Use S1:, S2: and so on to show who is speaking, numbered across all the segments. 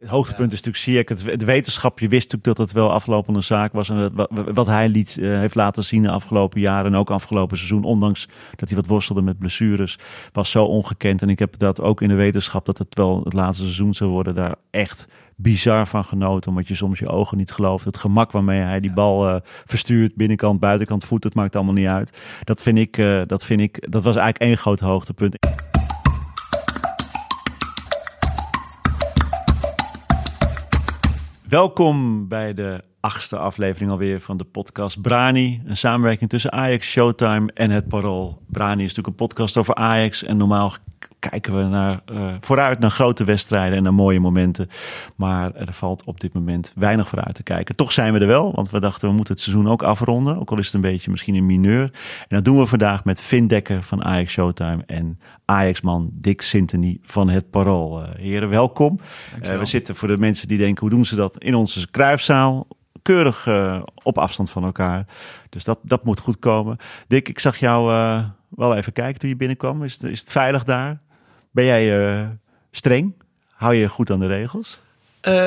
S1: Het hoogtepunt is natuurlijk Ziyech. Het, het wetenschap, je wist natuurlijk dat het wel aflopende zaak was. En dat, wat, wat hij liet, uh, heeft laten zien de afgelopen jaren en ook afgelopen seizoen, ondanks dat hij wat worstelde met blessures, was zo ongekend. En ik heb dat ook in de wetenschap, dat het wel het laatste seizoen zou worden, daar echt bizar van genoten. Omdat je soms je ogen niet gelooft. Het gemak waarmee hij die bal uh, verstuurt, binnenkant, buitenkant voet, het maakt allemaal niet uit. Dat vind ik, uh, dat vind ik, dat was eigenlijk één groot hoogtepunt. Welkom bij de achtste aflevering alweer van de podcast Brani. Een samenwerking tussen Ajax, Showtime en Het Parool. Brani is natuurlijk een podcast over Ajax. En normaal kijken we naar, uh, vooruit naar grote wedstrijden en naar mooie momenten. Maar er valt op dit moment weinig vooruit te kijken. Toch zijn we er wel, want we dachten we moeten het seizoen ook afronden. Ook al is het een beetje misschien een mineur. En dat doen we vandaag met Vin Dekker van Ajax Showtime en Ajax-man Dick Sintony van Het Parool. Uh, heren, welkom. Uh, we zitten voor de mensen die denken, hoe doen ze dat? In onze kruifzaal keurig uh, op afstand van elkaar. Dus dat, dat moet goed komen. Dick, ik zag jou uh, wel even kijken toen je binnenkwam. Is het, is het veilig daar? Ben jij uh, streng? Hou je goed aan de regels?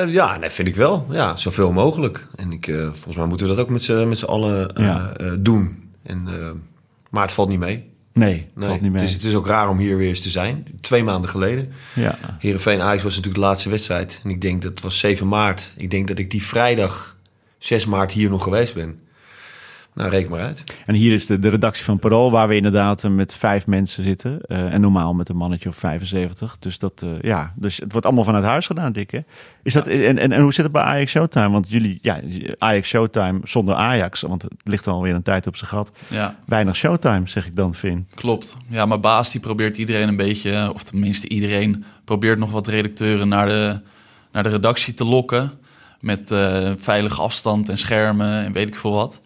S2: ja, dat vind ik wel. Ja, zoveel mogelijk. En ik, volgens mij moeten we dat ook met z'n allen ja. doen. En, maar het valt niet mee.
S1: Nee, het valt niet mee.
S2: Het is, het is ook raar om hier weer eens te zijn. Twee maanden geleden.
S1: Ja.
S2: Heerenveen Ajax was natuurlijk de laatste wedstrijd. En ik denk dat het was 7 maart. Ik denk dat ik die vrijdag 6 maart hier nog geweest ben. Nou, reken maar uit.
S1: En hier is de, de redactie van Parool, waar we inderdaad met vijf mensen zitten. Uh, en normaal met een mannetje of 75. Dus, dat, uh, ja, dus het wordt allemaal vanuit huis gedaan, Dick. Hè? Is dat, en, en, en hoe zit het bij Ajax Showtime? Want jullie, ja, Ajax Showtime zonder Ajax, want het ligt alweer een tijd op zijn gat.
S3: Ja.
S1: Weinig Showtime, zeg ik dan, Vin.
S3: Klopt. Ja, maar baas die probeert iedereen een beetje, of tenminste iedereen, probeert nog wat redacteuren naar de, naar de redactie te lokken met uh, veilige afstand en schermen en weet ik veel wat.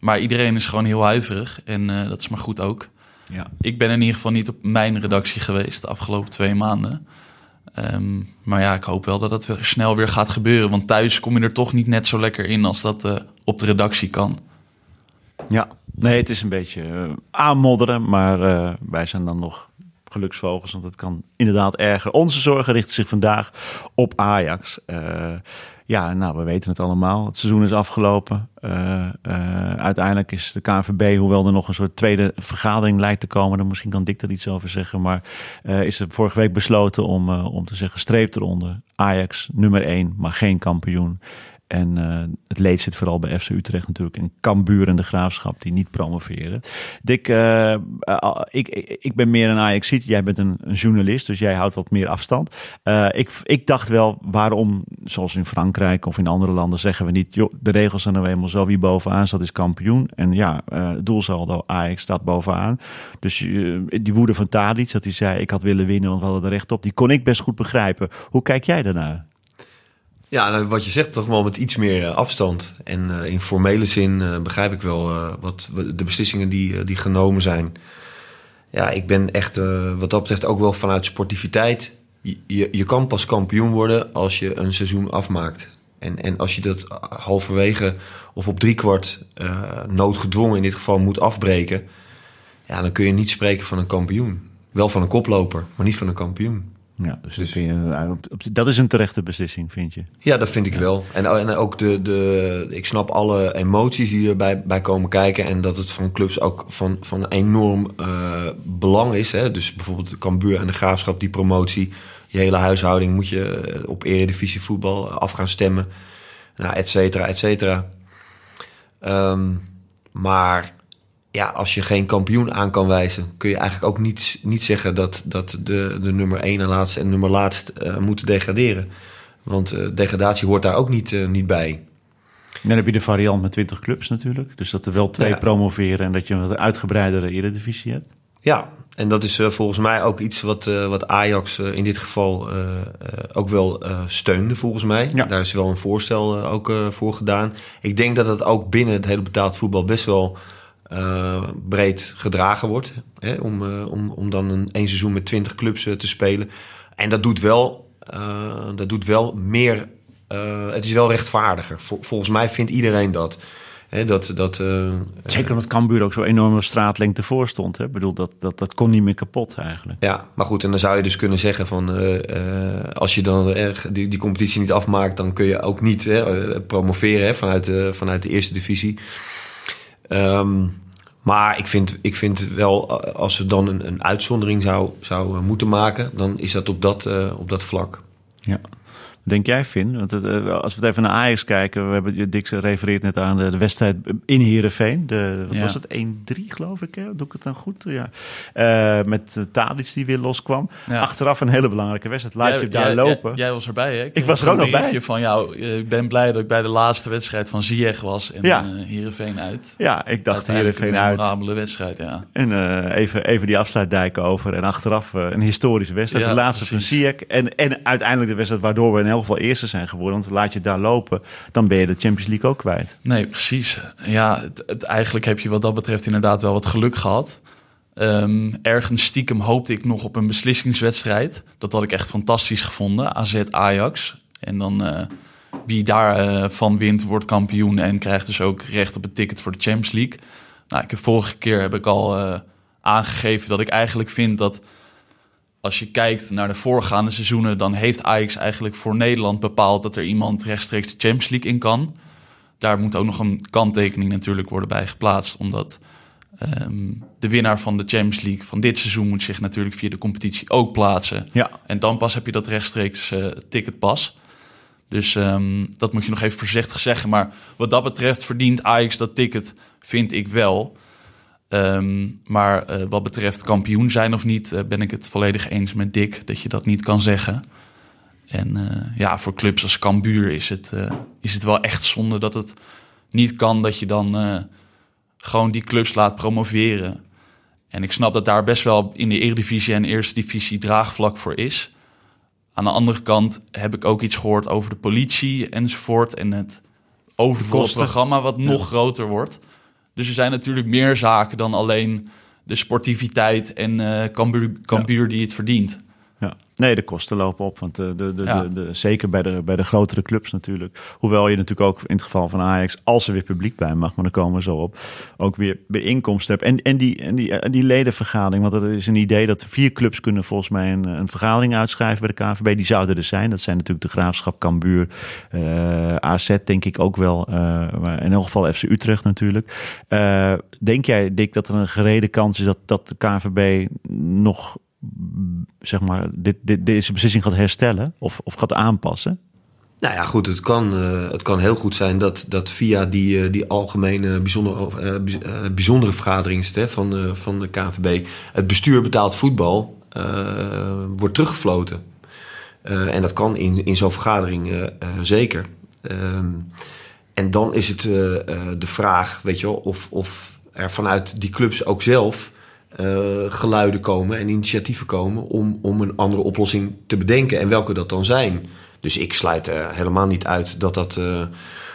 S3: Maar iedereen is gewoon heel huiverig en uh, dat is maar goed ook.
S1: Ja.
S3: Ik ben in ieder geval niet op mijn redactie geweest de afgelopen twee maanden. Um, maar ja, ik hoop wel dat het snel weer gaat gebeuren. Want thuis kom je er toch niet net zo lekker in als dat uh, op de redactie kan.
S1: Ja, nee, het is een beetje aanmodderen. Maar wij zijn dan nog geluksvogels, want het kan inderdaad erger. Onze zorgen richten zich vandaag op Ajax. Ja, nou, we weten het allemaal. Het seizoen is afgelopen. Uh, uh, uiteindelijk is de KNVB, hoewel er nog een soort tweede vergadering lijkt te komen, dan misschien kan Dick er iets over zeggen, maar uh, is er vorige week besloten om, om te zeggen streep eronder. Ajax nummer 1, maar geen kampioen. En uh, het leed zit vooral bij FC Utrecht natuurlijk. En Cambuur en de Graafschap die niet promoveren. Dick, uh, uh, ik, ik ben meer een ajax Jij bent een, journalist, dus jij houdt wat meer afstand. ik, ik dacht wel, waarom, zoals in Frankrijk of in andere landen, zeggen we niet... de regels zijn nou eenmaal zo, wie bovenaan staat is kampioen. En ja, doelsaldo Ajax staat bovenaan. Dus die woede van Tadic, dat hij zei, ik had willen winnen, want we hadden er recht op. Die kon ik best goed begrijpen. Hoe kijk jij daarnaar?
S2: Ja, nou, wat je zegt, toch wel met iets meer uh, afstand. En uh, in formele zin uh, begrijp ik wel wat de beslissingen die, die genomen zijn. Ja, ik ben echt wat dat betreft ook wel vanuit sportiviteit. Je, je kan pas kampioen worden als je een seizoen afmaakt. En, en als je dat halverwege of op driekwart noodgedwongen in dit geval moet afbreken... Ja, dan kun je niet spreken van een kampioen. Wel van een koploper, maar niet van een kampioen.
S1: Ja, dus, dus je, dat is een terechte beslissing, vind je?
S2: Ja, dat vind ik ja. wel. En, en ook de, de, ik snap alle emoties die erbij bij komen kijken. En dat het van clubs ook van, van enorm uh, belang is. Hè? Dus bijvoorbeeld Cambuur en de Graafschap, die promotie. Je hele huishouding moet je op eredivisie voetbal af gaan stemmen. Nou, et cetera, et cetera. Um, maar ja, als je geen kampioen aan kan wijzen, kun je eigenlijk ook niet, niet zeggen dat, dat de, de nummer 1 en laatste en nummer laatst uh, moeten degraderen. Want uh, degradatie hoort daar ook niet, uh, niet bij.
S1: Dan heb je de variant met 20 clubs natuurlijk. Dus dat er wel twee ja. promoveren en dat je een uitgebreidere eredivisie hebt.
S2: Ja, en dat is volgens mij ook iets wat, wat Ajax in dit geval ook wel steunde, volgens mij.
S1: Ja.
S2: Daar is wel een voorstel ook voor gedaan. Ik denk dat het ook binnen het hele betaald voetbal best wel uh, breed gedragen wordt. Hè, om, uh, om, om dan een één seizoen met 20 clubs uh, te spelen. En dat doet wel, dat doet wel meer. het is wel rechtvaardiger. Vol, volgens mij vindt iedereen dat. Hè, dat, dat,
S1: Zeker omdat Cambuur ook zo enorme straatlengte voor stond. Hè? Ik bedoel, dat, dat, dat kon niet meer kapot eigenlijk.
S2: Ja, maar goed, en dan zou je dus kunnen zeggen van... als je dan die, die competitie niet afmaakt... dan kun je ook niet promoveren hè, vanuit, vanuit de eerste divisie. Um, maar ik vind, ik vind wel, als ze dan een, een uitzondering zou, zou moeten maken... dan is dat op dat, op dat vlak.
S1: Ja denk jij, Finn? Want het, eh, als we het even naar Ajax kijken, we hebben Dick refereert net aan de, de wedstrijd in Heerenveen. De, wat was het? 1-3 geloof ik, hè? Doe ik het dan goed? Ja. Uh, met Tadic die weer loskwam. Achteraf een hele belangrijke wedstrijd. Laat je daar lopen.
S3: Jij, was erbij, hè?
S1: Ik, was er ook nog bij.
S3: van jou. Ik ben blij dat ik bij de laatste wedstrijd van Ziyech was en ja. Uh, Heerenveen uit.
S1: Ja, ik dacht Heerenveen uit.
S3: Een memorabele wedstrijd, ja.
S1: En uh, even, even die afsluitdijk over. En achteraf een historische wedstrijd. de laatste precies. van Ziyech. En, en uiteindelijk de wedstrijd waardoor we elk geval eerste zijn geworden. Want laat je daar lopen, dan ben je de Champions League ook kwijt.
S3: Nee, precies. Ja, het, eigenlijk heb je wat dat betreft inderdaad wel wat geluk gehad. Um, ergens stiekem hoopte ik nog op een beslissingswedstrijd. Dat had ik echt fantastisch gevonden. AZ Ajax. En dan uh, wie daarvan uh, van wint, wordt kampioen en krijgt dus ook recht op een ticket voor de Champions League. Nou, ik heb vorige keer heb ik al uh, aangegeven dat ik eigenlijk vind dat als je kijkt naar de voorgaande seizoenen, dan heeft Ajax eigenlijk voor Nederland bepaald dat er iemand rechtstreeks de Champions League in kan. Daar moet ook nog een kanttekening natuurlijk worden bij geplaatst, omdat um, de winnaar van de Champions League van dit seizoen moet zich natuurlijk via de competitie ook plaatsen.
S1: Ja.
S3: En dan pas heb je dat rechtstreeks uh, ticketpas. Dus um, dat moet je nog even voorzichtig zeggen. Maar wat dat betreft verdient Ajax dat ticket, vind ik wel. Um, maar uh, wat betreft kampioen zijn of niet, uh, ben ik het volledig eens met Dick dat je dat niet kan zeggen. En uh, ja, voor clubs als Cambuur is het, is het wel echt zonde dat het niet kan dat je dan gewoon die clubs laat promoveren. En ik snap dat daar best wel in de Eredivisie en Eerste Divisie draagvlak voor is. Aan de andere kant heb ik ook iets gehoord over de politie enzovoort en het overvolle programma wat nog groter wordt. Dus er zijn natuurlijk meer zaken dan alleen de sportiviteit en uh, Cambuur, die het verdient.
S1: Ja. Nee, de kosten lopen op. Want de, de, de, de, zeker bij de, bij de grotere clubs natuurlijk. Hoewel je natuurlijk ook in het geval van Ajax, als er weer publiek bij mag, maar dan komen we zo op, ook weer, weer inkomsten hebt. En, en, die, en, die, en die ledenvergadering, want er is een idee dat vier clubs kunnen volgens mij een, een vergadering uitschrijven bij de KNVB. Die zouden er zijn. Dat zijn natuurlijk de Graafschap, Cambuur, uh, AZ denk ik ook wel. Uh, maar in elk geval FC Utrecht natuurlijk. Uh, denk jij, Dick, dat er een gereden kans is dat, dat de KNVB nog zeg maar, dit, dit, deze beslissing gaat herstellen of, of gaat aanpassen?
S2: Nou ja, goed, het kan, uh, het kan heel goed zijn dat, dat via die, uh, die algemene bijzondere, uh, bijzondere vergadering van, van de KNVB het bestuur betaald voetbal wordt teruggefloten. en dat kan in, in zo'n vergadering zeker. Ehm, en dan is het de vraag, weet je wel, of, of er vanuit die clubs ook zelf geluiden komen en initiatieven komen om, om een andere oplossing te bedenken en welke dat dan zijn. Dus ik sluit helemaal niet uit dat dat, uh,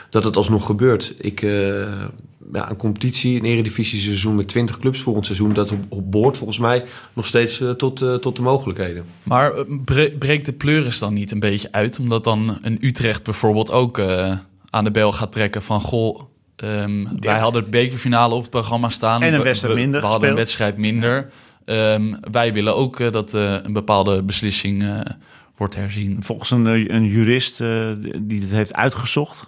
S2: dat het alsnog gebeurt. Ik, uh, ja, een competitie, een eredivisie seizoen met 20 clubs volgend seizoen, dat op, op boord volgens mij nog steeds tot, tot de mogelijkheden.
S3: Maar breekt de pleuris dan niet een beetje uit, omdat dan een Utrecht bijvoorbeeld ook aan de bel gaat trekken van goh Um, wij hadden het bekerfinale op het programma staan.
S1: En een wedstrijd minder.
S3: We, hadden een wedstrijd minder. Um, wij willen ook uh, dat uh, een bepaalde beslissing uh, wordt herzien.
S1: Volgens een, een jurist die het heeft uitgezocht,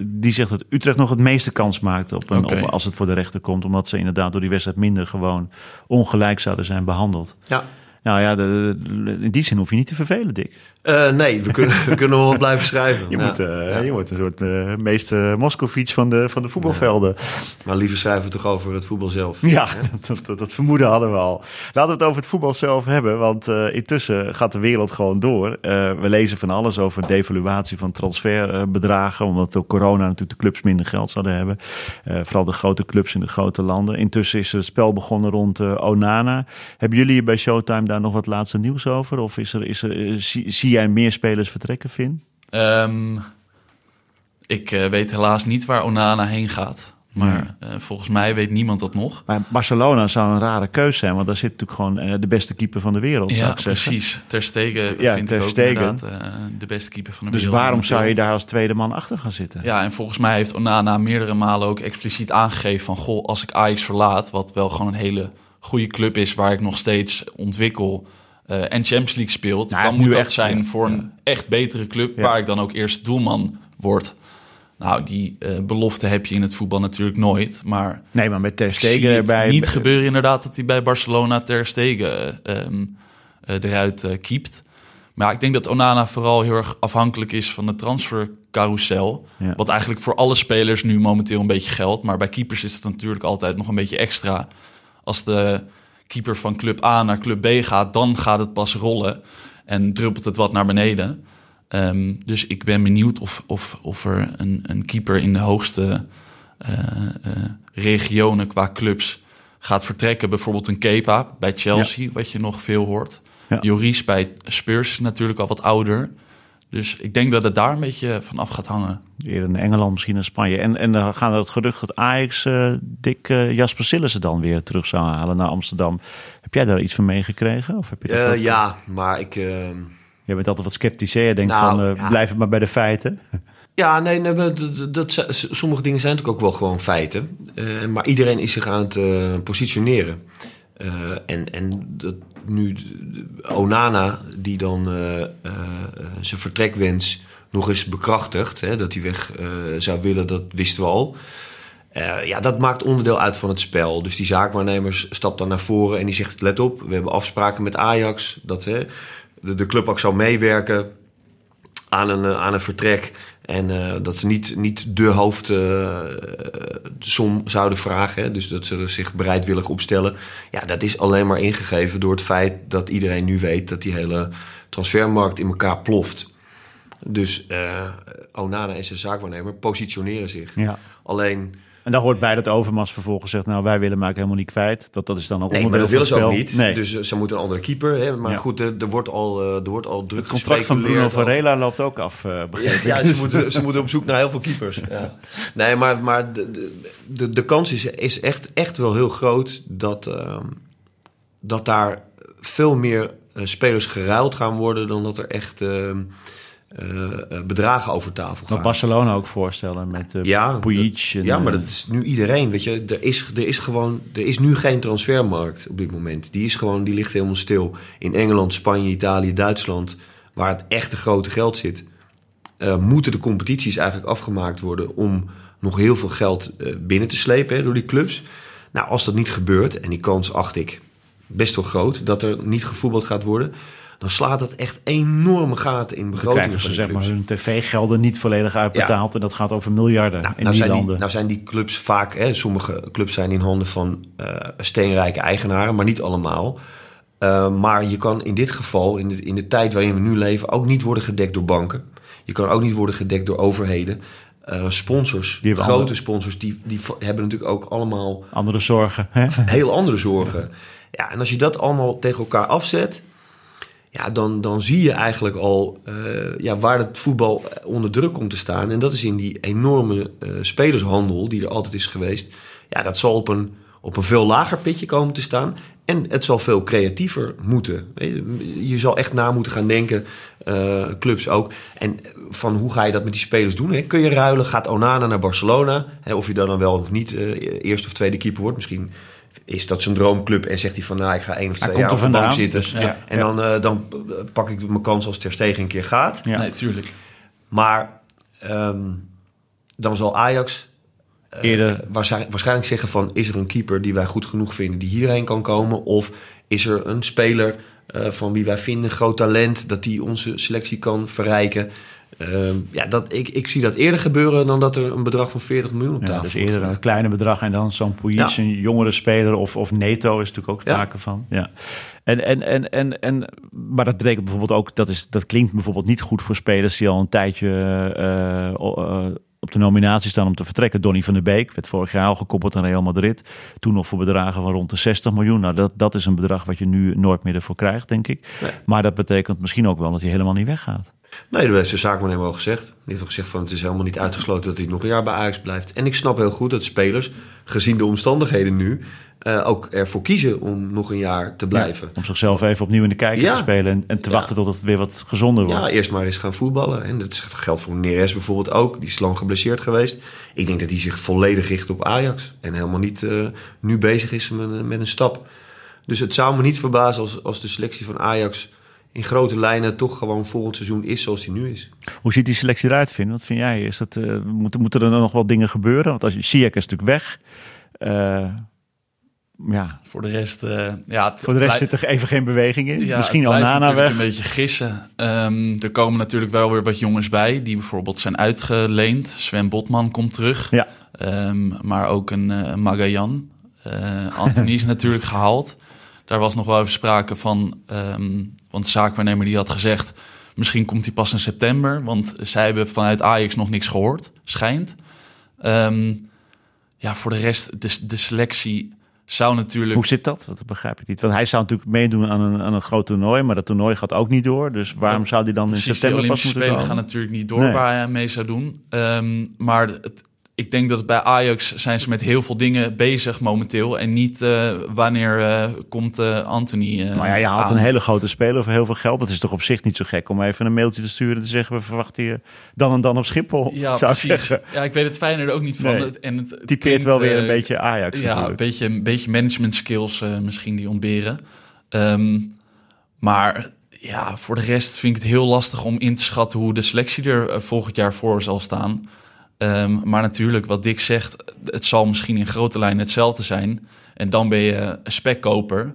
S1: die zegt dat Utrecht nog het meeste kans maakt op, een, okay. op, als het voor de rechter komt, omdat ze inderdaad door die wedstrijd minder gewoon ongelijk zouden zijn behandeld.
S2: Ja.
S1: Nou ja, de, in die zin hoef je niet te vervelen, Dick.
S2: Uh, nee, we kunnen, we kunnen wel blijven schrijven.
S1: Je, moet, uh, ja. je wordt een soort uh, meester Moscovic van de, van de voetbalvelden. Ja.
S2: Maar liever schrijven we toch over het voetbal zelf.
S1: Ja, dat, dat, dat, vermoeden hadden we al. Laten we het over het voetbal zelf hebben, want intussen gaat de wereld gewoon door. we lezen van alles over devaluatie van transferbedragen, omdat door corona natuurlijk de clubs minder geld zouden hebben. vooral de grote clubs in de grote landen. Intussen is het spel begonnen rond Onana. Hebben jullie bij Showtime daar nog wat laatste nieuws over? Of is er, is er, zie, zie jij meer spelers vertrekken, Vin?
S3: Um, ik uh, weet helaas niet waar Onana heen gaat. Maar uh, volgens mij weet niemand dat nog.
S1: Maar Barcelona zou een rare keuze zijn, want daar zit natuurlijk gewoon uh, de beste keeper van de wereld.
S3: Ja, precies. Ter Stegen ja, vind ter ik ook inderdaad uh, de beste keeper van de
S1: dus
S3: wereld.
S1: Dus waarom zou je daar als tweede man achter gaan zitten?
S3: Ja, en volgens mij heeft Onana meerdere malen ook expliciet aangegeven van... goh, als ik Ajax verlaat, wat wel gewoon een hele goede club is... waar ik nog steeds ontwikkel en Champions League speelt... Nou, dan moet dat echt, zijn voor een echt betere club... waar ik dan ook eerst doelman word. Nou, die uh, belofte heb je in het voetbal natuurlijk nooit. Maar
S1: nee, maar met Ter Stegen erbij.
S3: Niet gebeuren inderdaad dat hij bij Barcelona Ter Stegen um, uh, eruit kiept. Maar ik denk dat Onana vooral heel erg afhankelijk is van de transfercarousel. Ja. Wat eigenlijk voor alle spelers nu momenteel een beetje geldt. Maar bij keepers is het natuurlijk altijd nog een beetje extra. Als de keeper van club A naar club B gaat, dan gaat het pas rollen. En druppelt het wat naar beneden. Um, dus ik ben benieuwd of, of, of er een, een keeper in de hoogste uh, uh, regionen qua clubs gaat vertrekken. Bijvoorbeeld een Kepa bij Chelsea, ja. wat je nog veel hoort. Ja. Joris bij Spurs is natuurlijk al wat ouder. Dus ik denk dat het daar een beetje van af gaat hangen.
S1: Eerder in Engeland, misschien in Spanje. En, en dan gaan het gerucht dat Ajax uh, dik uh, Jasper Sillissen dan weer terug zou halen naar Amsterdam. Heb jij daar iets van meegekregen? Of heb je dat
S2: uh, ja, maar ik ehm,
S1: je bent altijd wat sceptisch. Hè? Je denkt nou, van, uh, ja. blijf het maar bij de feiten.
S2: Ja, nee, nee dat, dat, sommige dingen zijn natuurlijk ook wel gewoon feiten. Uh, maar iedereen is zich aan het uh, positioneren. En en dat, nu Onana, die dan zijn vertrekwens nog eens bekrachtigt... Hè, dat hij weg zou willen, dat wisten we al... ja, dat maakt onderdeel uit van het spel. Dus die zaakwaarnemer stapt dan naar voren en die zegt: Let op, we hebben afspraken met Ajax. Dat, de, de club ook zou meewerken aan een, aan een vertrek. En uh, dat ze niet, niet de hoofdsom uh, zouden vragen. Hè? Dus dat ze zich bereidwillig opstellen. Ja, dat is alleen maar ingegeven door het feit dat iedereen nu weet dat die hele transfermarkt in elkaar ploft. Dus uh, Onana en zijn zaakwaarnemer positioneren zich.
S1: Ja.
S2: Alleen
S1: en daar hoort bij dat Overmars vervolgens zegt... nou, wij willen maken helemaal niet kwijt. Dat, dat is dan ook
S2: nee, maar dat willen ze ook niet. Nee. Dus uh, ze moeten een andere keeper. Hè? Maar ja. goed, er, er, wordt al, uh, er wordt al druk Het
S1: contract van Bruno Varela loopt ook af, uh,
S2: ja, ja, ze, moeten, ze moeten op zoek naar heel veel keepers. Ja. Nee, maar, maar de, de, de kans is, is echt, echt wel heel groot... dat, uh, dat daar veel meer spelers geruild gaan worden... dan dat er echt... Ehm, uh, bedragen over tafel gaan.
S1: Wat Barcelona ook voorstellen met uh, ja, Puig.
S2: En, ja, maar dat is nu iedereen. Weet je, er is, er is gewoon, er is nu geen transfermarkt op dit moment. Die is gewoon, die ligt helemaal stil. In Engeland, Spanje, Italië, Duitsland, waar het echte grote geld zit, uh, moeten de competities eigenlijk afgemaakt worden om nog heel veel geld binnen te slepen hè, door die clubs. Nou, als dat niet gebeurt, en die kans acht ik best wel groot dat er niet gevoetbald gaat worden dan slaat dat echt enorme gaten in begrotingen.
S1: Dan krijgen ze zeg maar hun tv-gelden niet volledig uitbetaald. En dat gaat over miljarden nou, in
S2: nou
S1: die landen.
S2: Die, nou zijn die clubs vaak, hè, sommige clubs zijn in handen van uh, steenrijke eigenaren, maar niet allemaal. Uh, maar je kan in dit geval, in de, in de tijd waarin we nu leven, ook niet worden gedekt door banken. Je kan ook niet worden gedekt door overheden. Uh, sponsors, die grote andere... sponsors, die, die hebben natuurlijk ook allemaal...
S1: Andere zorgen. Hè?
S2: Heel andere zorgen. Ja. ja, en als je dat allemaal tegen elkaar afzet ja, dan, dan zie je eigenlijk al uh, ja, waar het voetbal onder druk komt te staan. En dat is in die enorme uh, spelershandel die er altijd is geweest. Ja, dat zal op een, op een veel lager pitje komen te staan. En het zal veel creatiever moeten. Je zal echt na moeten gaan denken, uh, clubs ook. En van hoe ga je dat met die spelers doen? Hè? Kun je ruilen? Gaat Onana naar Barcelona? Hè, of je dan, dan wel of niet eerste of tweede keeper wordt. Misschien is dat zijn droomclub en zegt hij van nou ik ga één of twee jaar op de bank zitten dus, ja, en dan, uh, dan pak ik mijn kans als Ter Stegen een keer gaat.
S3: Ja, natuurlijk. Nee,
S2: maar um, dan zal Ajax uh, Eerder. Waarschijnlijk, waarschijnlijk zeggen van is er een keeper die wij goed genoeg vinden die hierheen kan komen of is er een speler uh, van wie wij vinden groot talent dat die onze selectie kan verrijken. Uh, ja, dat, ik, ik zie dat eerder gebeuren dan dat er een bedrag van 40 miljoen op tafel ja,
S1: dus eerder een kleine bedrag en dan zo'n Puig, ja. een jongere speler of, of Neto is natuurlijk ook sprake ja. van. Ja. En, en, en, en, en, maar dat betekent bijvoorbeeld ook, dat, is, dat klinkt bijvoorbeeld niet goed voor spelers die al een tijdje uh, uh, op de nominatie staan om te vertrekken. Donny van der Beek werd vorig jaar al gekoppeld aan Real Madrid. Toen nog voor bedragen van rond de 60 miljoen. Nou, dat, dat is een bedrag wat je nu nooit meer ervoor krijgt, denk ik. Nee. Maar dat betekent misschien ook wel dat hij helemaal niet weggaat.
S2: Nee, dat heeft de zaakwaarnemer al gezegd. Die heeft al gezegd van het is helemaal niet uitgesloten dat hij nog een jaar bij Ajax blijft. En ik snap heel goed dat spelers, gezien de omstandigheden nu, eh, ook ervoor kiezen om nog een jaar te blijven.
S1: Om zichzelf even opnieuw in de kijker
S2: Ja.
S1: te spelen en, en te
S2: Ja.
S1: wachten tot het weer wat gezonder wordt.
S2: Ja, eerst maar eens gaan voetballen. En dat geldt voor Neres bijvoorbeeld ook. Die is lang geblesseerd geweest. Ik denk dat hij zich volledig richt op Ajax. En helemaal niet eh, nu bezig is met, met een stap. Dus het zou me niet verbazen als, als de selectie van Ajax in grote lijnen toch gewoon volgend seizoen is zoals die nu is.
S1: Hoe ziet die selectie eruit, Vin? Wat vind jij? Is dat, eh, moeten, moeten er nog wel dingen gebeuren? Want als je Ziyech is natuurlijk weg. Eh, ja,
S3: Voor de rest, eh, ja,
S1: voor de rest zit er even geen beweging in.
S3: Ja,
S1: Misschien al Nana
S3: natuurlijk
S1: weg.
S3: een beetje gissen. Ehm, er komen natuurlijk wel weer wat jongens bij die bijvoorbeeld zijn uitgeleend. Sven Botman komt terug.
S1: Ja.
S3: Ehm, maar ook een eh Magajan. Eh Anthony is natuurlijk gehaald. Daar was nog wel even sprake van. ehm, want de zaakwaarnemer die had gezegd... misschien komt hij pas in september. Want zij hebben vanuit Ajax nog niks gehoord. Schijnt. Ehm, ja, voor de rest, de, de selectie zou natuurlijk...
S1: Hoe zit dat? Dat begrijp ik niet. Want hij zou natuurlijk meedoen aan een, aan een groot toernooi, maar dat toernooi gaat ook niet door. Dus waarom zou hij dan in september pas moeten
S3: Spelen gaan natuurlijk niet door
S1: Nee.
S3: waar hij mee zou doen. Ehm, maar het, ik denk dat bij Ajax zijn ze met heel veel dingen bezig momenteel. En niet eh, wanneer eh, komt eh, Anthony eh
S1: Nou ja, je haalt
S3: aan.
S1: een hele grote speler voor heel veel geld. Dat is toch op zich niet zo gek om even een mailtje te sturen en te zeggen: we verwachten je dan en dan op Schiphol.
S3: Ja,
S1: zou
S3: precies.
S1: zeggen.
S3: Ja, ik weet het fijner er ook niet van.
S1: Nee.
S3: Het, en het, het
S1: Typeert
S3: klinkt,
S1: wel weer een beetje Ajax.
S3: Ja, een beetje, een beetje management skills misschien die ontberen. Ehm, maar ja, voor de rest vind ik het heel lastig om in te schatten hoe de selectie er volgend jaar voor zal staan. Ehm, maar natuurlijk, wat Dick zegt, het zal misschien in grote lijnen hetzelfde zijn. En dan ben je een spekkoper.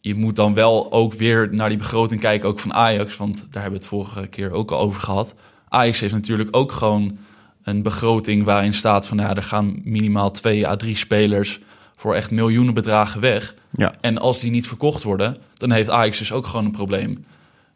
S3: Je moet dan wel ook weer naar die begroting kijken, ook van Ajax. Want daar hebben we het vorige keer ook al over gehad. Ajax heeft natuurlijk ook gewoon een begroting waarin staat van... ja, er gaan minimaal twee à drie spelers voor echt miljoenen bedragen weg.
S1: Ja.
S3: En als die niet verkocht worden, dan heeft Ajax dus ook gewoon een probleem.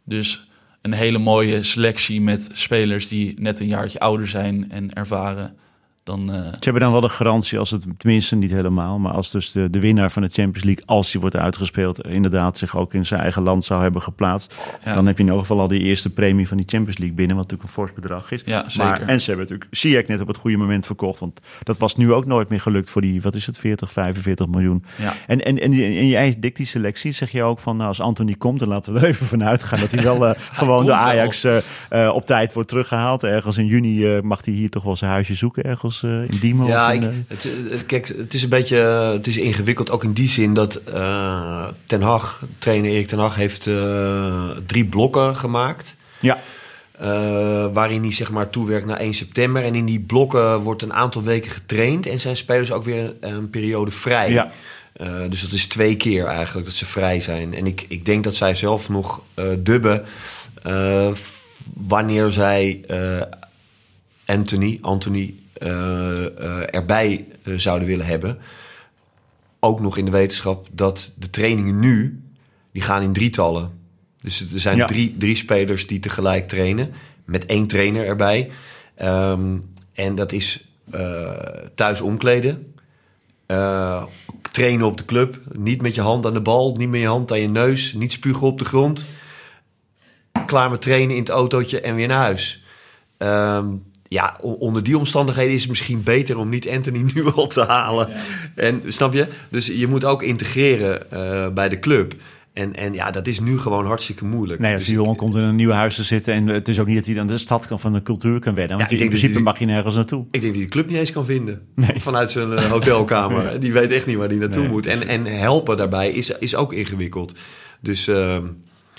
S3: Dus een hele mooie selectie met spelers die net een jaartje ouder zijn en ervaren. Dan, eh,
S1: Ze hebben dan wel de garantie, als het tenminste niet helemaal, maar als dus de, de winnaar van de Champions League, als die wordt uitgespeeld, inderdaad zich ook in zijn eigen land zou hebben geplaatst,
S3: Ja.
S1: dan heb je in ieder geval al die eerste premie van die Champions League binnen, wat natuurlijk een fors bedrag is.
S3: Ja, zeker.
S1: Maar, en ze hebben natuurlijk Ziyech net op het goede moment verkocht, want dat was nu ook nooit meer gelukt voor die, wat is het, 40, 45 miljoen.
S3: ja.
S1: En, en, en, en jij, Dick, die selectie, zeg je ook van, nou, als Anthony komt, dan laten we er even vanuit gaan dat hij wel eh, gewoon de. Ajax eh, op tijd wordt teruggehaald. Ergens in juni mag hij hier toch wel zijn huisje zoeken, ergens eh, in.
S2: Ja, ik, het, het- kijk, het is een beetje het is ingewikkeld, ook in die zin dat eh, Ten Hag, trainer Erik Ten Hag, heeft eh, drie blokken gemaakt.
S1: ja.
S2: waarin hij zeg maar toewerkt naar 1 september. En in die blokken wordt een aantal weken getraind en zijn spelers ook weer een periode vrij.
S1: Ja.
S2: Dus dat is twee keer eigenlijk dat ze vrij zijn. En ik, ik denk dat zij zelf nog eh, dubben wanneer zij Anthony, Anthony erbij eh, zouden willen hebben. Ook nog in de wetenschap dat de trainingen nu, die gaan in drietallen. Dus er zijn
S1: Ja.
S2: drie, drie spelers die tegelijk trainen, met één trainer erbij. Ehm, en dat is eh, thuis omkleden, eh, trainen op de club, niet met je hand aan de bal, niet met je hand aan je neus, niet spugen op de grond. Klaar met trainen in het autootje en weer naar huis. Ehm, ja, onder die omstandigheden is het misschien beter om niet Anthony nu al te halen. En snap je? Dus je moet ook integreren eh, bij de club. En, en ja, dat is nu gewoon hartstikke moeilijk.
S1: Nee, als
S2: Dus
S1: die jongen komt in een nieuw huis te zitten en het is ook niet dat hij dan de stad kan van de cultuur kan wennen. Want
S2: Ja, ik
S1: in principe
S2: die-
S1: mag je nergens naartoe.
S2: Ik denk dat hij de club niet eens kan vinden. Vanuit zijn eh, hotelkamer. Die weet echt niet waar hij naartoe
S1: Nee,
S2: moet. En, en helpen daarbij is, is ook ingewikkeld. Dus ehm,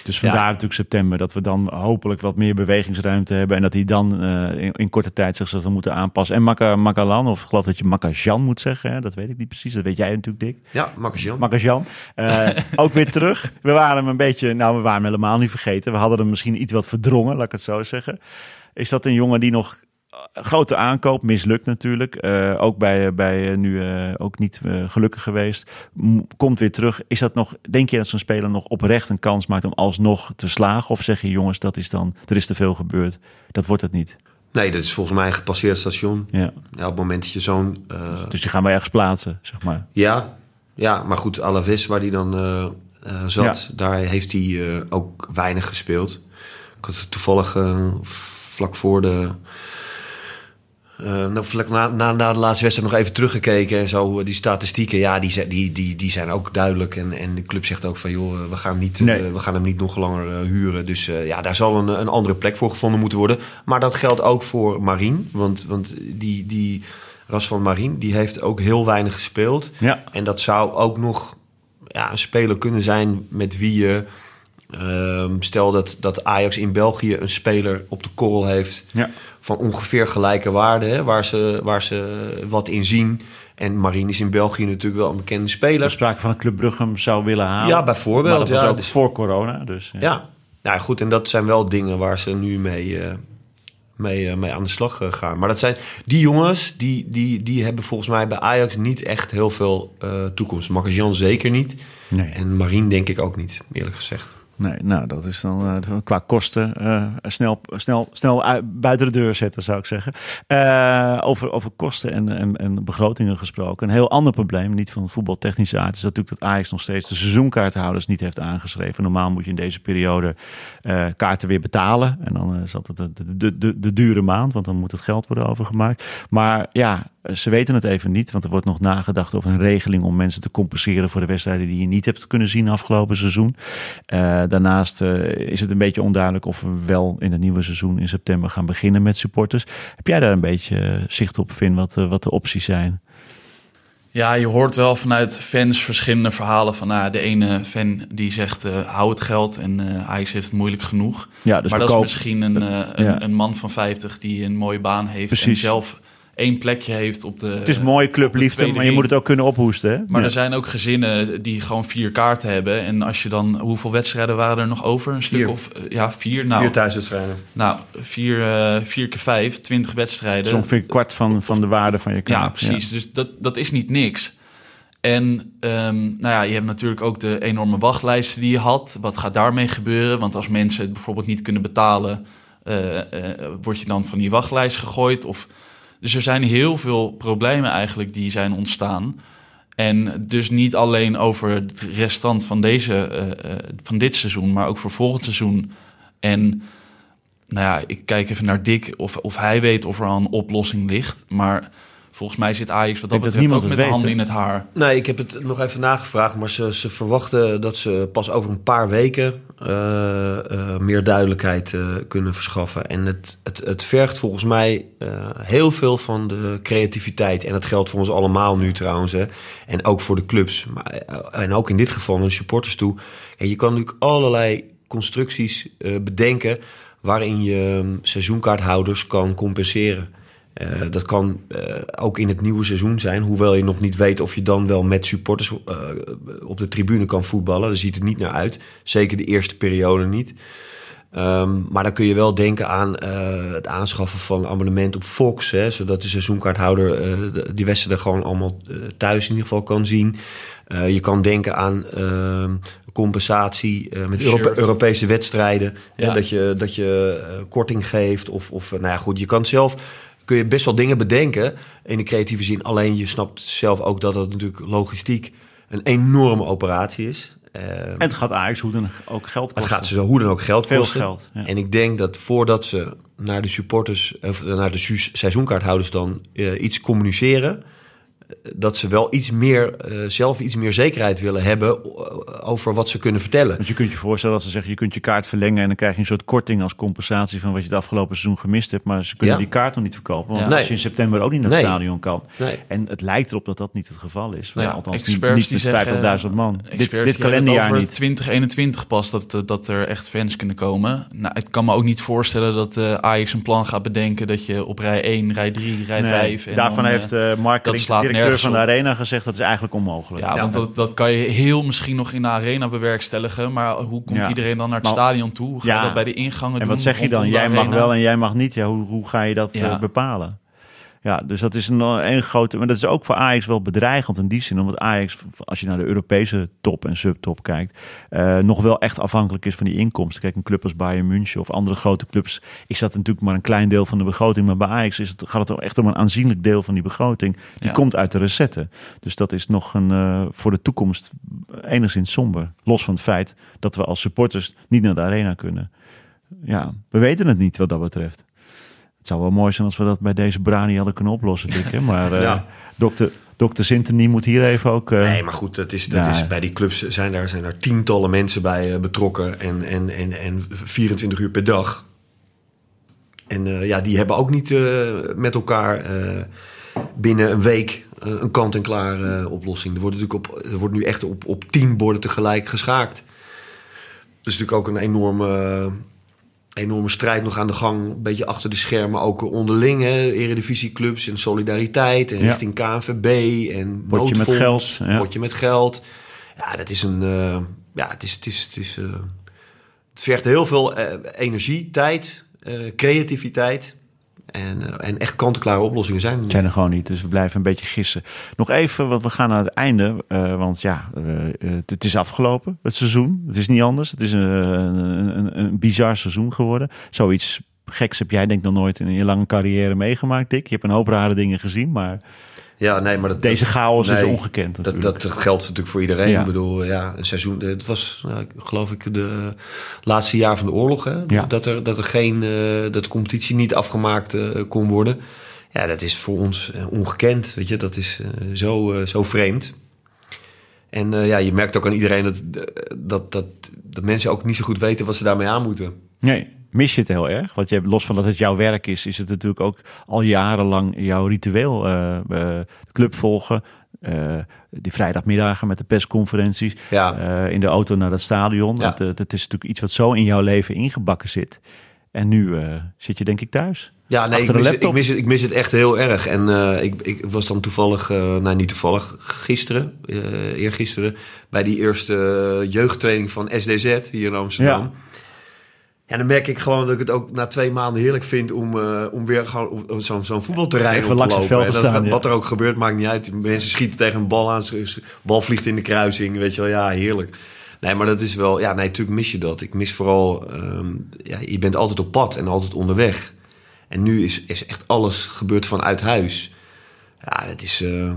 S1: Dus vandaar
S2: Ja.
S1: natuurlijk september dat we dan hopelijk wat meer bewegingsruimte hebben en dat hij dan eh, in, in korte tijd zich zal moeten aanpassen. En Maka, Makalan, of ik geloof dat je Makajan moet zeggen, hè? dat weet ik niet precies. Dat weet jij natuurlijk, Dick.
S2: ja, Marcus-Jan.
S1: Makajan. Eh, ook weer terug. We waren hem een beetje, nou we waren hem helemaal niet vergeten. We hadden hem misschien iets wat verdrongen, laat ik het zo zeggen. Is dat een jongen die nog grote aankoop, mislukt natuurlijk. Eh, ook bij, bij eh, nu eh, ook niet eh, gelukkig geweest. M- komt weer terug. Is dat nog, denk je dat zo'n speler nog oprecht een kans maakt om alsnog te slagen? Of zeg je jongens, dat is dan, er is te veel gebeurd. Dat wordt het niet.
S2: Nee, dat is volgens mij een gepasseerd station.
S1: Ja.
S2: Ja, op het moment dat je zo'n... eh,
S1: Dus die gaan we ergens plaatsen, zeg maar.
S2: Ja, ja, maar goed, Alaves waar hij dan eh, eh, zat, daar heeft hij eh, ook weinig gespeeld. Ik had toevallig vlak voor de uh, na, na, na, de laatste wedstrijd nog even teruggekeken en zo. Die statistieken, ja, die, die, die, die zijn ook duidelijk. En, en de club zegt ook van, joh, we gaan, niet, nee. uh, we gaan hem niet nog langer uh, huren. Dus ja, daar zal een, een andere plek voor gevonden moeten worden. Maar dat geldt ook voor Marien. Want, want die, die Ras van Marien, die heeft ook heel weinig gespeeld.
S1: Ja.
S2: En dat zou ook nog ja, een speler kunnen zijn met wie je Um, stel dat, dat Ajax in België een speler op de korrel heeft
S1: ja.
S2: van ongeveer gelijke waarde, hè, waar, ze, waar ze wat in zien. En Marine is in België natuurlijk wel een bekende speler.
S1: Er sprake van een Club Brugge zou willen halen.
S2: Ja, bijvoorbeeld.
S1: Maar dat was
S2: ja,
S1: ook
S2: dus,
S1: voor corona. Dus, ja.
S2: ja. Nou goed, en dat zijn wel dingen waar ze nu mee, uh, mee, uh, mee aan de slag uh, gaan. Maar dat zijn die jongens, die, die, die hebben volgens mij bij Ajax niet echt heel veel toekomst. Marcus zeker niet.
S1: Nee.
S2: En Marine denk ik ook niet, eerlijk gezegd.
S1: Nee, nou, dat is dan uh, qua kosten uh, snel, snel, snel buiten de deur zetten, zou ik zeggen. Uh, over, over kosten en, en, en, begrotingen gesproken. Een heel ander probleem, niet van voetbaltechnische aard, is natuurlijk dat Ajax nog steeds de seizoenkaarthouders niet heeft aangeschreven. Normaal moet je in deze periode kaarten weer betalen. En dan is dat de, de, de dure maand, want dan moet het geld worden overgemaakt. Maar ja, ze weten het even niet, want er wordt nog nagedacht over een regeling om mensen te compenseren voor de wedstrijden die je niet hebt kunnen zien afgelopen seizoen. Uh, daarnaast uh, is het een beetje onduidelijk of we wel in het nieuwe seizoen in september gaan beginnen met supporters. Heb jij daar een beetje zicht op, Vin, wat, wat de opties zijn?
S3: Ja, je hoort wel vanuit fans verschillende verhalen van nou, de ene fan die zegt uh, hou het geld en uh, Ajax heeft het moeilijk genoeg.
S1: Ja, dus
S3: maar dat
S1: koop...
S3: is misschien een, uh, een, ja. een, man van 50 die een mooie baan heeft
S1: Precies.
S3: en zelf één plekje heeft op de.
S1: Het is mooi clubliefde, maar je moet het ook kunnen ophoesten. Hè?
S3: Maar
S1: ja.
S3: er zijn ook gezinnen die gewoon vier kaarten hebben. En als je dan, hoeveel wedstrijden waren er nog over? Een stuk
S2: vier.
S3: of ja, vier. Nou,
S2: vier thuiswedstrijden.
S3: Nou, vier, uh, vier keer vijf, twintig wedstrijden.
S1: Dat is ongeveer een kwart van, van de waarde van je kaart.
S3: Ja, precies. Ja. Dus dat, dat is niet niks. En um, nou ja, je hebt natuurlijk ook de enorme wachtlijsten die je had. Wat gaat daarmee gebeuren? Want als mensen het bijvoorbeeld niet kunnen betalen, uh, uh, word je dan van die wachtlijst gegooid. Of, dus er zijn heel veel problemen eigenlijk die zijn ontstaan. En dus niet alleen over het restant van, deze, van dit seizoen, maar ook voor volgend seizoen. En nou ja, ik kijk even naar Dick of, of hij weet of er al een oplossing ligt. Maar volgens mij zit Ajax wat dat
S1: dat
S3: betreft ook met de handen in het haar.
S2: Nee, ik heb het nog even nagevraagd, maar ze, ze verwachten dat ze pas over een paar weken uh, uh, meer duidelijkheid uh, kunnen verschaffen. En het, het, het vergt volgens mij heel veel van de creativiteit. En dat geldt voor ons allemaal nu trouwens. Hè. En ook voor de clubs. Maar, en ook in dit geval naar de supporters toe. En je kan natuurlijk allerlei constructies bedenken waarin je um, seizoenkaarthouders kan compenseren. Uh, dat kan uh, ook in het nieuwe seizoen zijn, hoewel je nog niet weet of je dan wel met supporters uh, op de tribune kan voetballen. Daar ziet het niet naar uit. Zeker de eerste periode niet. Um, maar dan kun je wel denken aan het aanschaffen van een abonnement op Fox, hè, zodat de seizoenkaarthouder die wedstrijden gewoon allemaal thuis in ieder geval kan zien. je kan denken aan ehm, compensatie uh, met Europe Europese wedstrijden. Ja. Hè, dat je, dat je uh, korting geeft. Of, of nou ja, goed, je kan zelf kun je best wel dingen bedenken in de creatieve zin. Alleen je snapt zelf ook dat het natuurlijk logistiek een enorme operatie is. Uh,
S1: en het gaat Ajax hoe dan ook geld kosten.
S2: Het gaat ze hoe dan ook geld
S1: Veel
S2: kosten.
S1: geld. Ja.
S2: En ik denk dat voordat ze naar de supporters, of naar de seizoenkaarthouders dan uh, iets communiceren, dat ze wel iets meer, uh, zelf iets meer zekerheid willen hebben over wat ze kunnen vertellen.
S1: Want je kunt je voorstellen dat ze zeggen, je kunt je kaart verlengen en dan krijg je een soort korting als compensatie van wat je het afgelopen seizoen gemist hebt. Maar ze kunnen
S2: Ja.
S1: die kaart nog niet verkopen, want
S3: Ja.
S1: als je in september ook niet naar het
S2: Nee.
S1: stadion kan.
S2: Nee.
S1: En het lijkt erop dat dat niet het geval is.
S3: Ja,
S1: althans niet,
S3: experts
S1: niet
S3: die
S1: met
S3: zeggen-
S1: 50.000 man. Dit,
S3: Experts
S1: dit
S3: het
S1: kalenderjaar niet.
S3: 2021 pas dat, eh, dat er echt fans kunnen komen. Nou, ik kan me ook niet voorstellen dat uh, Ajax een plan gaat bedenken dat je op rij 1, rij 3, rij
S1: Nee,
S3: 5... En
S1: daarvan
S3: dan,
S1: heeft
S3: eh,
S1: uh, Mark,
S3: dat slaat
S1: directeur van de. Arena, gezegd dat is eigenlijk onmogelijk.
S3: ja, want dat, dat kan je heel misschien nog in de arena bewerkstelligen. Maar hoe komt
S1: Ja.
S3: iedereen dan naar het
S1: Maar-
S3: stadion toe? Hoe ga je dat bij de ingangen
S1: En
S3: doen?
S1: wat zeg je dan? Jij mag wel en jij mag niet. Ja, hoe, hoe ga je dat
S3: Ja.
S1: eh, bepalen? Ja, dus dat is een, een grote. Maar dat is ook voor Ajax wel bedreigend in die zin. Omdat Ajax, als je naar de Europese top en subtop kijkt, eh, nog wel echt afhankelijk is van die inkomsten. Kijk, een club als Bayern München of andere grote clubs, is dat natuurlijk maar een klein deel van de begroting. Maar bij Ajax is het, gaat het echt om een aanzienlijk deel van die begroting. Die
S3: Ja.
S1: komt uit de recetten. Dus dat is nog een, eh, voor de toekomst enigszins somber. Los van het feit dat we als supporters niet naar de arena kunnen. ja, we weten het niet wat dat betreft. Het zou wel mooi zijn als we dat bij deze Brani hadden kunnen oplossen, Dikke. Maar uh,
S2: Ja.
S1: dokter, dokter Sintony moet hier even ook... eh,
S2: Nee, maar goed, dat is, dat
S1: Ja.
S2: is, bij die clubs zijn daar, zijn daar tientallen mensen bij eh, betrokken. En, en, en, en 24 uur per dag. En eh, ja, die hebben ook niet eh, met elkaar eh, binnen een week eh, een kant-en-klaar eh, oplossing. Er wordt, natuurlijk op, er wordt nu echt op, op tien borden tegelijk geschaakt. Dat is natuurlijk ook een enorme, enorme strijd nog aan de gang. Een beetje achter de schermen, ook onderling. Hè, eredivisieclubs en solidariteit. En
S1: Ja.
S2: richting KNVB en
S1: Potje met geld, ja.
S2: Potje met geld. Ja, dat is een... eh, ja, het is... Het, is, het, is, eh, het vergt heel veel eh, energie, tijd, creativiteit. En, eh, en echt kant-en-klare oplossingen zijn er niet.
S1: zijn er gewoon niet, dus we blijven een beetje gissen. Nog even, want we gaan naar het einde. eh, want ja, eh, het is afgelopen, het seizoen. Het is niet anders. Het is een, een, een bizar seizoen geworden. Zoiets geks heb jij denk ik nog nooit in je lange carrière meegemaakt, Dick. Je hebt een hoop rare dingen gezien, maar
S2: Ja, nee, maar dat,
S1: deze chaos is ongekend
S2: Dat, dat geldt natuurlijk voor iedereen.
S1: Ja.
S2: Ik bedoel, ja, een seizoen. Het was, nou, geloof ik, de laatste jaar van de oorlog. Hè?
S1: Ja.
S2: Dat, er, dat er geen. eh, dat de competitie niet afgemaakt eh, kon worden. Ja, dat is voor ons eh, ongekend. Weet je, dat is zo, zo vreemd. En ja, je merkt ook aan iedereen dat, dat, dat, dat mensen ook niet zo goed weten wat ze daarmee aan moeten.
S1: Nee, mis je het heel erg? Want je hebt, los van dat het jouw werk is, is het natuurlijk ook al jarenlang jouw ritueel. de club volgen, eh, die vrijdagmiddagen met de persconferenties,
S2: Ja.
S1: in de auto naar het stadion.
S2: Ja.
S1: Dat, dat is natuurlijk iets wat zo in jouw leven ingebakken zit. En nu zit je denk ik thuis.
S2: Ja, nee, ik mis, het, ik, mis het, ik mis het echt heel erg. En ik, ik was dan toevallig, nou niet toevallig, gisteren, eh eergisteren, bij die eerste jeugdtraining van SDZ hier in Amsterdam.
S1: Ja.
S2: Ja. dan merk ik gewoon dat ik het ook na twee maanden heerlijk vind om, eh, om weer gewoon op- zo'n zo'n voetbalterrein
S1: Even
S2: op te
S1: langs het
S2: lopen.
S1: veld te
S2: dat-
S1: staan, ja.
S2: Wat er ook gebeurt, maakt niet uit. Mensen schieten tegen een bal aan, bal vliegt in de kruising, weet je wel. Ja, heerlijk. Nee, maar dat is wel, ja, nee, natuurlijk mis je dat. Ik mis vooral, ehm, ja, je bent altijd op pad en altijd onderweg. En nu is, is echt alles gebeurd vanuit huis. Ja, dat is eh,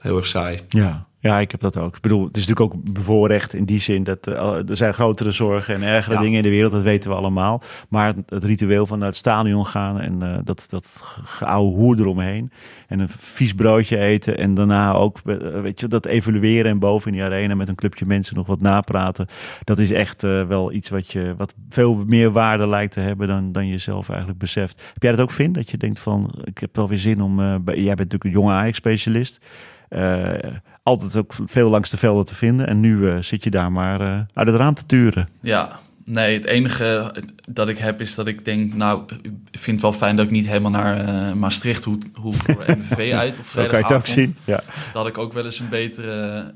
S2: heel erg saai.
S1: Ja. Ja, ik heb dat ook. Ik bedoel, het is natuurlijk ook bevoorrecht in die zin dat eh, er zijn grotere zorgen en ergere
S2: Ja.
S1: dingen in de wereld, dat weten we allemaal. Maar het, het ritueel van naar het stadion gaan en eh, dat, dat geouwe hoer eromheen en een vies broodje eten en daarna ook, eh, weet je, dat evalueren en boven in die arena met een clubje mensen nog wat napraten. Dat is echt wel iets wat je, wat veel meer waarde lijkt te hebben dan, dan je zelf eigenlijk beseft. Heb jij dat ook, Vin? Dat je denkt van, ik heb wel weer zin om, bij- jij bent natuurlijk een jonge Ajax-specialist. Altijd ook veel langs de velden te vinden. En nu eh, zit je daar maar eh, uit het raam te turen.
S3: Ja, nee, het enige dat ik heb is dat ik denk, nou, ik vind het wel fijn dat ik niet helemaal naar eh, Maastricht hoef, hoef voor MVV uit op
S1: Zo kan je het ook
S3: vrijdagavond.
S1: zien. Ja.
S3: Dat had ik ook wel eens een betere...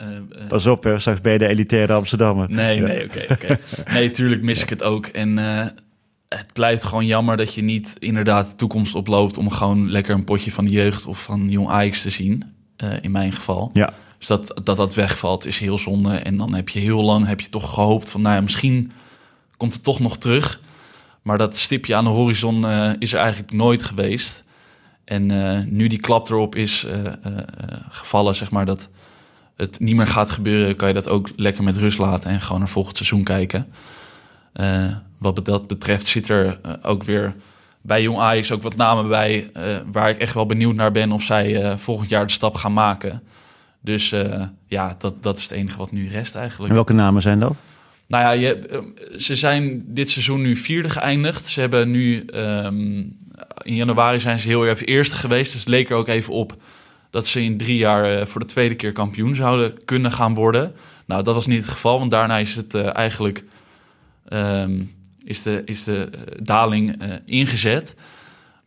S1: Pas op, hè, straks ben je de elitaire Amsterdammer.
S3: Nee,
S1: Ja.
S3: nee, oké, oké. Nee, tuurlijk mis ik het ook. En het blijft gewoon jammer dat je niet inderdaad de toekomst oploopt... om gewoon lekker een potje van de jeugd of van Jong Ajax te zien. in mijn geval.
S1: Ja,
S3: Dus dat, dat dat wegvalt is heel zonde. En dan heb je heel lang heb je toch gehoopt van... nou ja, misschien komt het toch nog terug. Maar dat stipje aan de horizon eh, is er eigenlijk nooit geweest. En eh, nu die klap erop is eh, gevallen, zeg maar... dat het niet meer gaat gebeuren... kan je dat ook lekker met rust laten... en gewoon naar volgend seizoen kijken. Wat dat betreft zit er ook weer bij Jong Ajax ook wat namen bij... waar ik echt wel benieuwd naar ben... of zij volgend jaar de stap gaan maken... Dus eh, ja, dat, dat is het enige wat nu rest eigenlijk.
S1: en welke namen zijn dat?
S3: Nou ja, je, eh, ze zijn dit seizoen nu vierde geëindigd. Ze hebben nu ehm, in januari zijn ze heel even eerste geweest. Dus het leek er ook even op dat ze in drie jaar eh, voor de tweede keer kampioen zouden kunnen gaan worden. Nou, dat was niet het geval, want daarna is het eigenlijk ehm, is de, is de daling ingezet.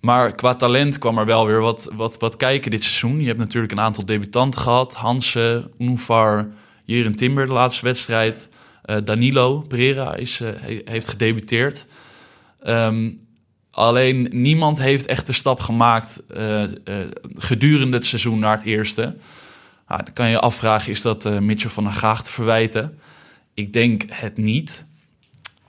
S3: Maar qua talent kwam er wel weer wat, wat, wat kijken dit seizoen. Je hebt natuurlijk een aantal debutanten gehad. Hansen, Unvar, Jeren Timber de laatste wedstrijd. Eh, Danilo Pereira is, eh, he- heeft gedebuteerd. Ehm, alleen niemand heeft echt de stap gemaakt eh, gedurende het seizoen naar het eerste. Nou, dan kan je afvragen, is dat Mitchell van der Graag te verwijten? Ik denk het niet.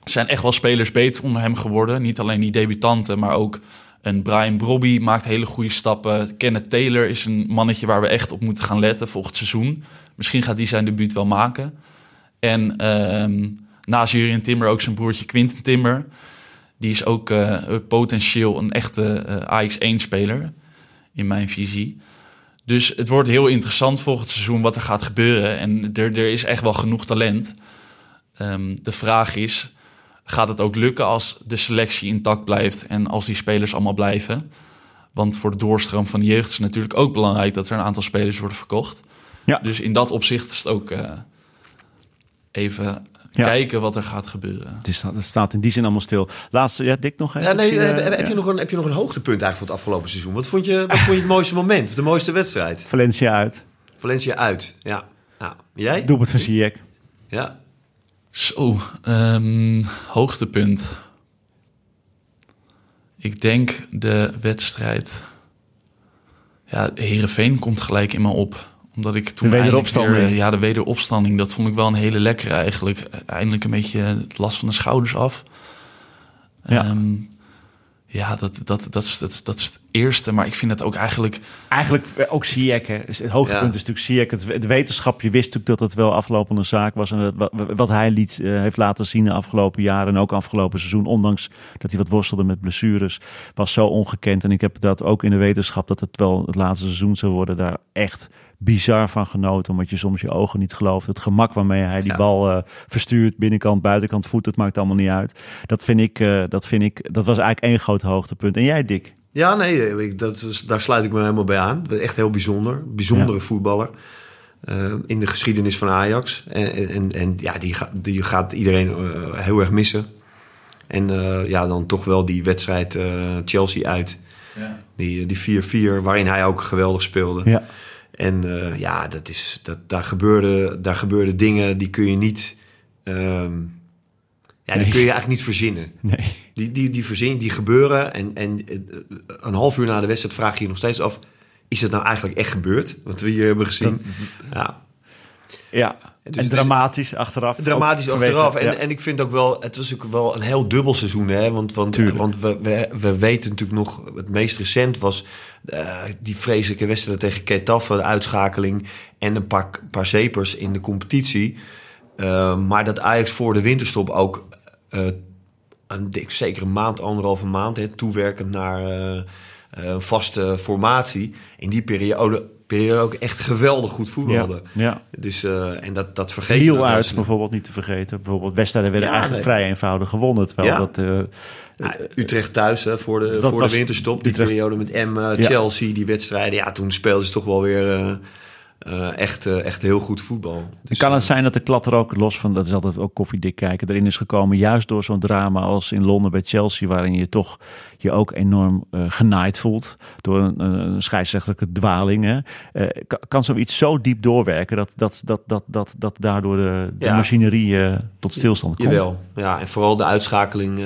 S3: Er zijn echt wel spelers beter onder hem geworden. Niet alleen die debutanten, maar ook een Brian Brobby maakt hele goede stappen. Kenneth Taylor is een mannetje waar we echt op moeten gaan letten volgend seizoen. Misschien gaat hij zijn debuut wel maken. En ehm naast Jurien Timmer ook zijn broertje Quinten Timmer. die is ook uh, potentieel een echte uh, AX1-speler, in mijn visie. Dus het wordt heel interessant volgend seizoen wat er gaat gebeuren. En er, er is echt wel genoeg talent. Um, de vraag is, gaat het ook lukken als de selectie intact blijft en als die spelers allemaal blijven? Want voor de doorstroom van de jeugd is het natuurlijk ook belangrijk dat er een aantal spelers worden verkocht. Ja. Dus in dat opzicht is het ook uh, even kijken wat er gaat gebeuren.
S1: Het, is, het staat in die zin allemaal stil. Laatste, ja, Dick nog even.
S2: Ja, nee, heb, heb, je nog een, heb je nog een hoogtepunt eigenlijk van het afgelopen seizoen? Wat vond je, wat vond je het mooiste moment, de mooiste wedstrijd?
S1: Valencia uit.
S2: Valencia uit, ja. ja. Jij?
S1: Doelpunt van Ziyech.
S2: Ja.
S3: Zo, um, hoogtepunt. Ik denk de wedstrijd. Ja, Herenveen komt gelijk in me op omdat ik toen
S1: de wederopstanding.
S3: ja, de wederopstanding, dat vond ik wel een hele lekkere eigenlijk. Eindelijk een beetje het last van de schouders af. Ja. Um, ja, dat, dat, dat, is, dat, dat is het eerste. Maar ik vind het ook eigenlijk...
S1: Eigenlijk eh, ook Ziyech. Het hoogtepunt is natuurlijk Ziyech. Het, het wetenschap, je wist natuurlijk dat het wel aflopende zaak was. En wat, wat hij liet, uh, heeft laten zien de afgelopen jaren... en ook afgelopen seizoen, ondanks dat hij wat worstelde met blessures... was zo ongekend. En ik heb dat ook in de wetenschap... dat het wel het laatste seizoen zou worden... daar echt bizar van genoten. Omdat je soms je ogen niet gelooft. Het gemak waarmee hij die bal uh, verstuurt. Binnenkant, buitenkant, voet. Het maakt allemaal niet uit. Dat vind ik, uh, dat vind ik, dat was eigenlijk één groot hoogtepunt. En jij, Dick?
S2: Ja, nee, ik, dat daar sluit ik me helemaal bij aan. Echt heel bijzonder. Bijzondere ja. voetballer. Uh, in de geschiedenis van Ajax. En, en, en ja, die, die gaat iedereen uh, heel erg missen. En uh, ja, dan toch wel die wedstrijd Chelsea uit. Ja. Die, die 4-4, waarin hij ook geweldig speelde. Ja. En uh, ja, dat is, dat, daar, gebeurde, daar gebeurden dingen die kun je niet. Um, ja, die kun je eigenlijk niet verzinnen.
S1: Nee.
S2: Die, die, die verzinnen, die gebeuren. En, en eh, een half uur na de wedstrijd vraag je je nog steeds af: is het nou eigenlijk echt gebeurd? Wat we hier hebben gezien. Dat,
S1: ja. Ja. Dus en dramatisch achteraf.
S2: Dramatisch achteraf. En, en ik vind ook wel, het was ook wel een heel dubbel seizoen. Hè? Want, want, want we, we, we weten natuurlijk nog, het meest recent was uh, die vreselijke wedstrijd tegen Ketafe, de uitschakeling. En een paar, paar zepers in de competitie. Uh, maar dat Ajax voor de winterstop ook uh, een dik, zeker een maand, anderhalve maand, hè, toewerkend naar een vaste formatie. In die periode periode ook echt geweldig goed voetbalde.
S1: Ja, ja.
S2: Dus, uh, en dat, dat vergeet
S1: Heel uit bijvoorbeeld niet te vergeten. Bijvoorbeeld wedstrijden werden ja, eigenlijk nee. vrij eenvoudig gewonnen. Terwijl dat... Uh,
S2: Utrecht thuis hè, voor de, voor de winterstop. Die Utrecht. periode met M, Chelsea, die wedstrijden. Ja, toen speelden ze toch wel weer... Uh, echt, uh, echt heel goed voetbal.
S1: Dus, kan het zijn dat de klat er ook los van, dat is altijd ook koffiedik kijken, erin is gekomen, juist door zo'n drama als in Londen bij Chelsea, waarin je toch je ook enorm uh, genaaid voelt door een, een scheidsrechtelijke dwaling. Hè? Kan, kan, zoiets zo diep doorwerken dat, dat, dat, dat, dat, dat daardoor de, de ja. machinerie tot stilstand komt?
S2: Jawel, ja. En vooral de uitschakeling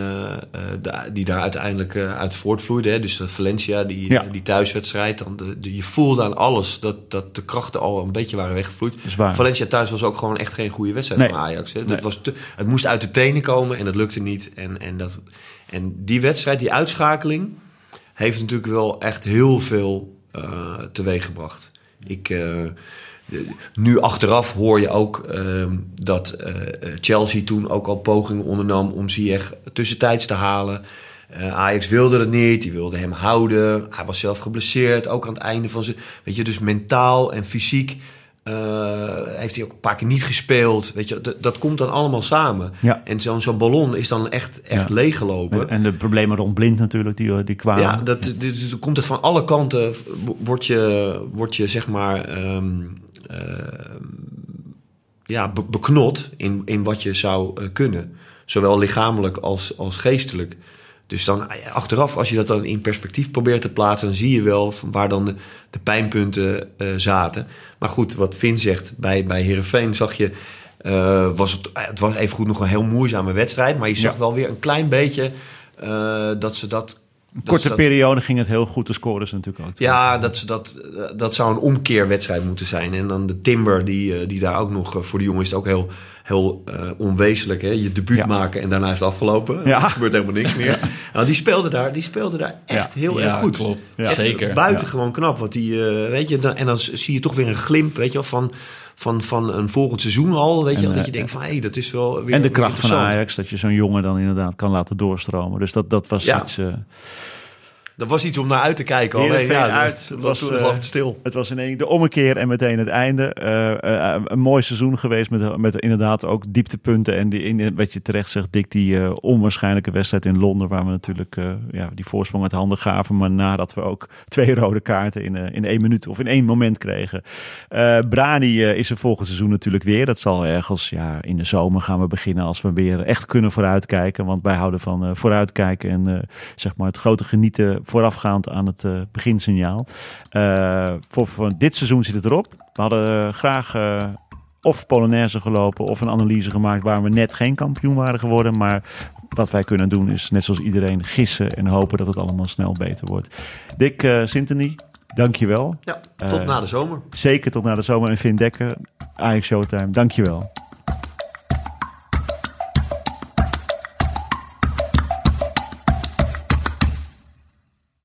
S2: die daar uiteindelijk uit voortvloeide. Hè? Dus Valencia, die, ja. die thuiswedstrijd. Dan de, de, je voelde aan alles dat, dat de krachten al een beetje waren weggevloeid. Valencia thuis was ook gewoon echt geen goede wedstrijd nee. van Ajax. Hè. Nee. Dat was te, het moest uit de tenen komen en dat lukte niet. En, en, dat, en die wedstrijd, die uitschakeling, heeft natuurlijk wel echt heel veel uh, teweeg gebracht. Ik, uh, nu achteraf hoor je ook uh, dat uh, Chelsea toen ook al pogingen ondernam om Ziyech tussentijds te halen. Uh, Ajax wilde het niet, die wilde hem houden. Hij was zelf geblesseerd, ook aan het einde van zijn... Weet je, dus mentaal en fysiek uh, heeft hij ook een paar keer niet gespeeld. Weet je, dat komt dan allemaal samen.
S1: Ja.
S2: En zo'n zo'n ballon is dan echt, echt ja. leeggelopen.
S1: En de problemen rond Blind natuurlijk, die, die kwamen.
S2: Ja, dat, dus komt het van alle kanten, word je, word je zeg maar... Um, uh, ja, be beknot in, in wat je zou kunnen. Zowel lichamelijk als, als geestelijk. Dus dan achteraf, als je dat dan in perspectief probeert te plaatsen, dan zie je wel van waar dan de, de pijnpunten uh, zaten. Maar goed, wat Vin zegt, bij, bij Herenveen zag je, uh, was het, het was even goed nog een heel moeizame wedstrijd. Maar je zag ja. wel weer een klein beetje uh, dat ze dat
S1: korte dat, periode ging het heel goed. De scores natuurlijk ook.
S2: Ja, dat, dat, dat zou een omkeerwedstrijd moeten zijn. En dan de Timber, die, die daar ook nog voor de jongen is ook heel, heel uh, onwezenlijk. Hè? Je debuut ja. maken en daarna is het afgelopen. Ja. Er gebeurt helemaal niks meer. nou, die, speelde daar, die speelde daar echt heel erg goed.
S3: Klopt, zeker.
S2: Buitengewoon knap. Wat die, uh, weet je, dan, en dan zie je toch weer een glimp weet je, van, van, van een volgend seizoen al. Weet je
S1: En,
S2: dat
S1: eh,
S2: je denkt van, hé, dat is wel weer
S1: en de kracht van. Ajax, dat je zo'n jongen dan inderdaad kan laten doorstromen. Dus dat, dat was
S2: Ja.
S1: iets... eh,
S2: Dat was iets om naar uit te kijken. Alleen, ja,
S1: uit.
S2: Het was, toen
S1: eh,
S2: lag het stil.
S1: Het was in één de ommekeer en meteen het einde. Eh, eh, een mooi seizoen geweest met, met inderdaad ook dieptepunten. En die, in, wat je terecht zegt, Dick, die eh, onwaarschijnlijke wedstrijd in Londen... waar we natuurlijk eh, ja, die voorsprong uit handen gaven... maar nadat we ook twee rode kaarten in, eh, in één minuut of in één moment kregen. Eh, Brani eh, is er volgend seizoen natuurlijk weer. Dat zal ergens ja, in de zomer gaan we beginnen... als we weer echt kunnen vooruitkijken. Want wij houden van eh, vooruitkijken en eh, zeg maar het grote genieten... voorafgaand aan het eh, beginsignaal. Eh, voor, voor dit seizoen zit het erop. We hadden eh, graag of Polonaise gelopen of een analyse gemaakt waar we net geen kampioen waren geworden. Maar wat wij kunnen doen is net zoals iedereen gissen en hopen dat het allemaal snel beter wordt. Dick uh, Sintony, dankjewel.
S2: Ja, tot na de zomer.
S1: Zeker tot na de zomer. En Vin Dekker, Ajax Showtime, dankjewel.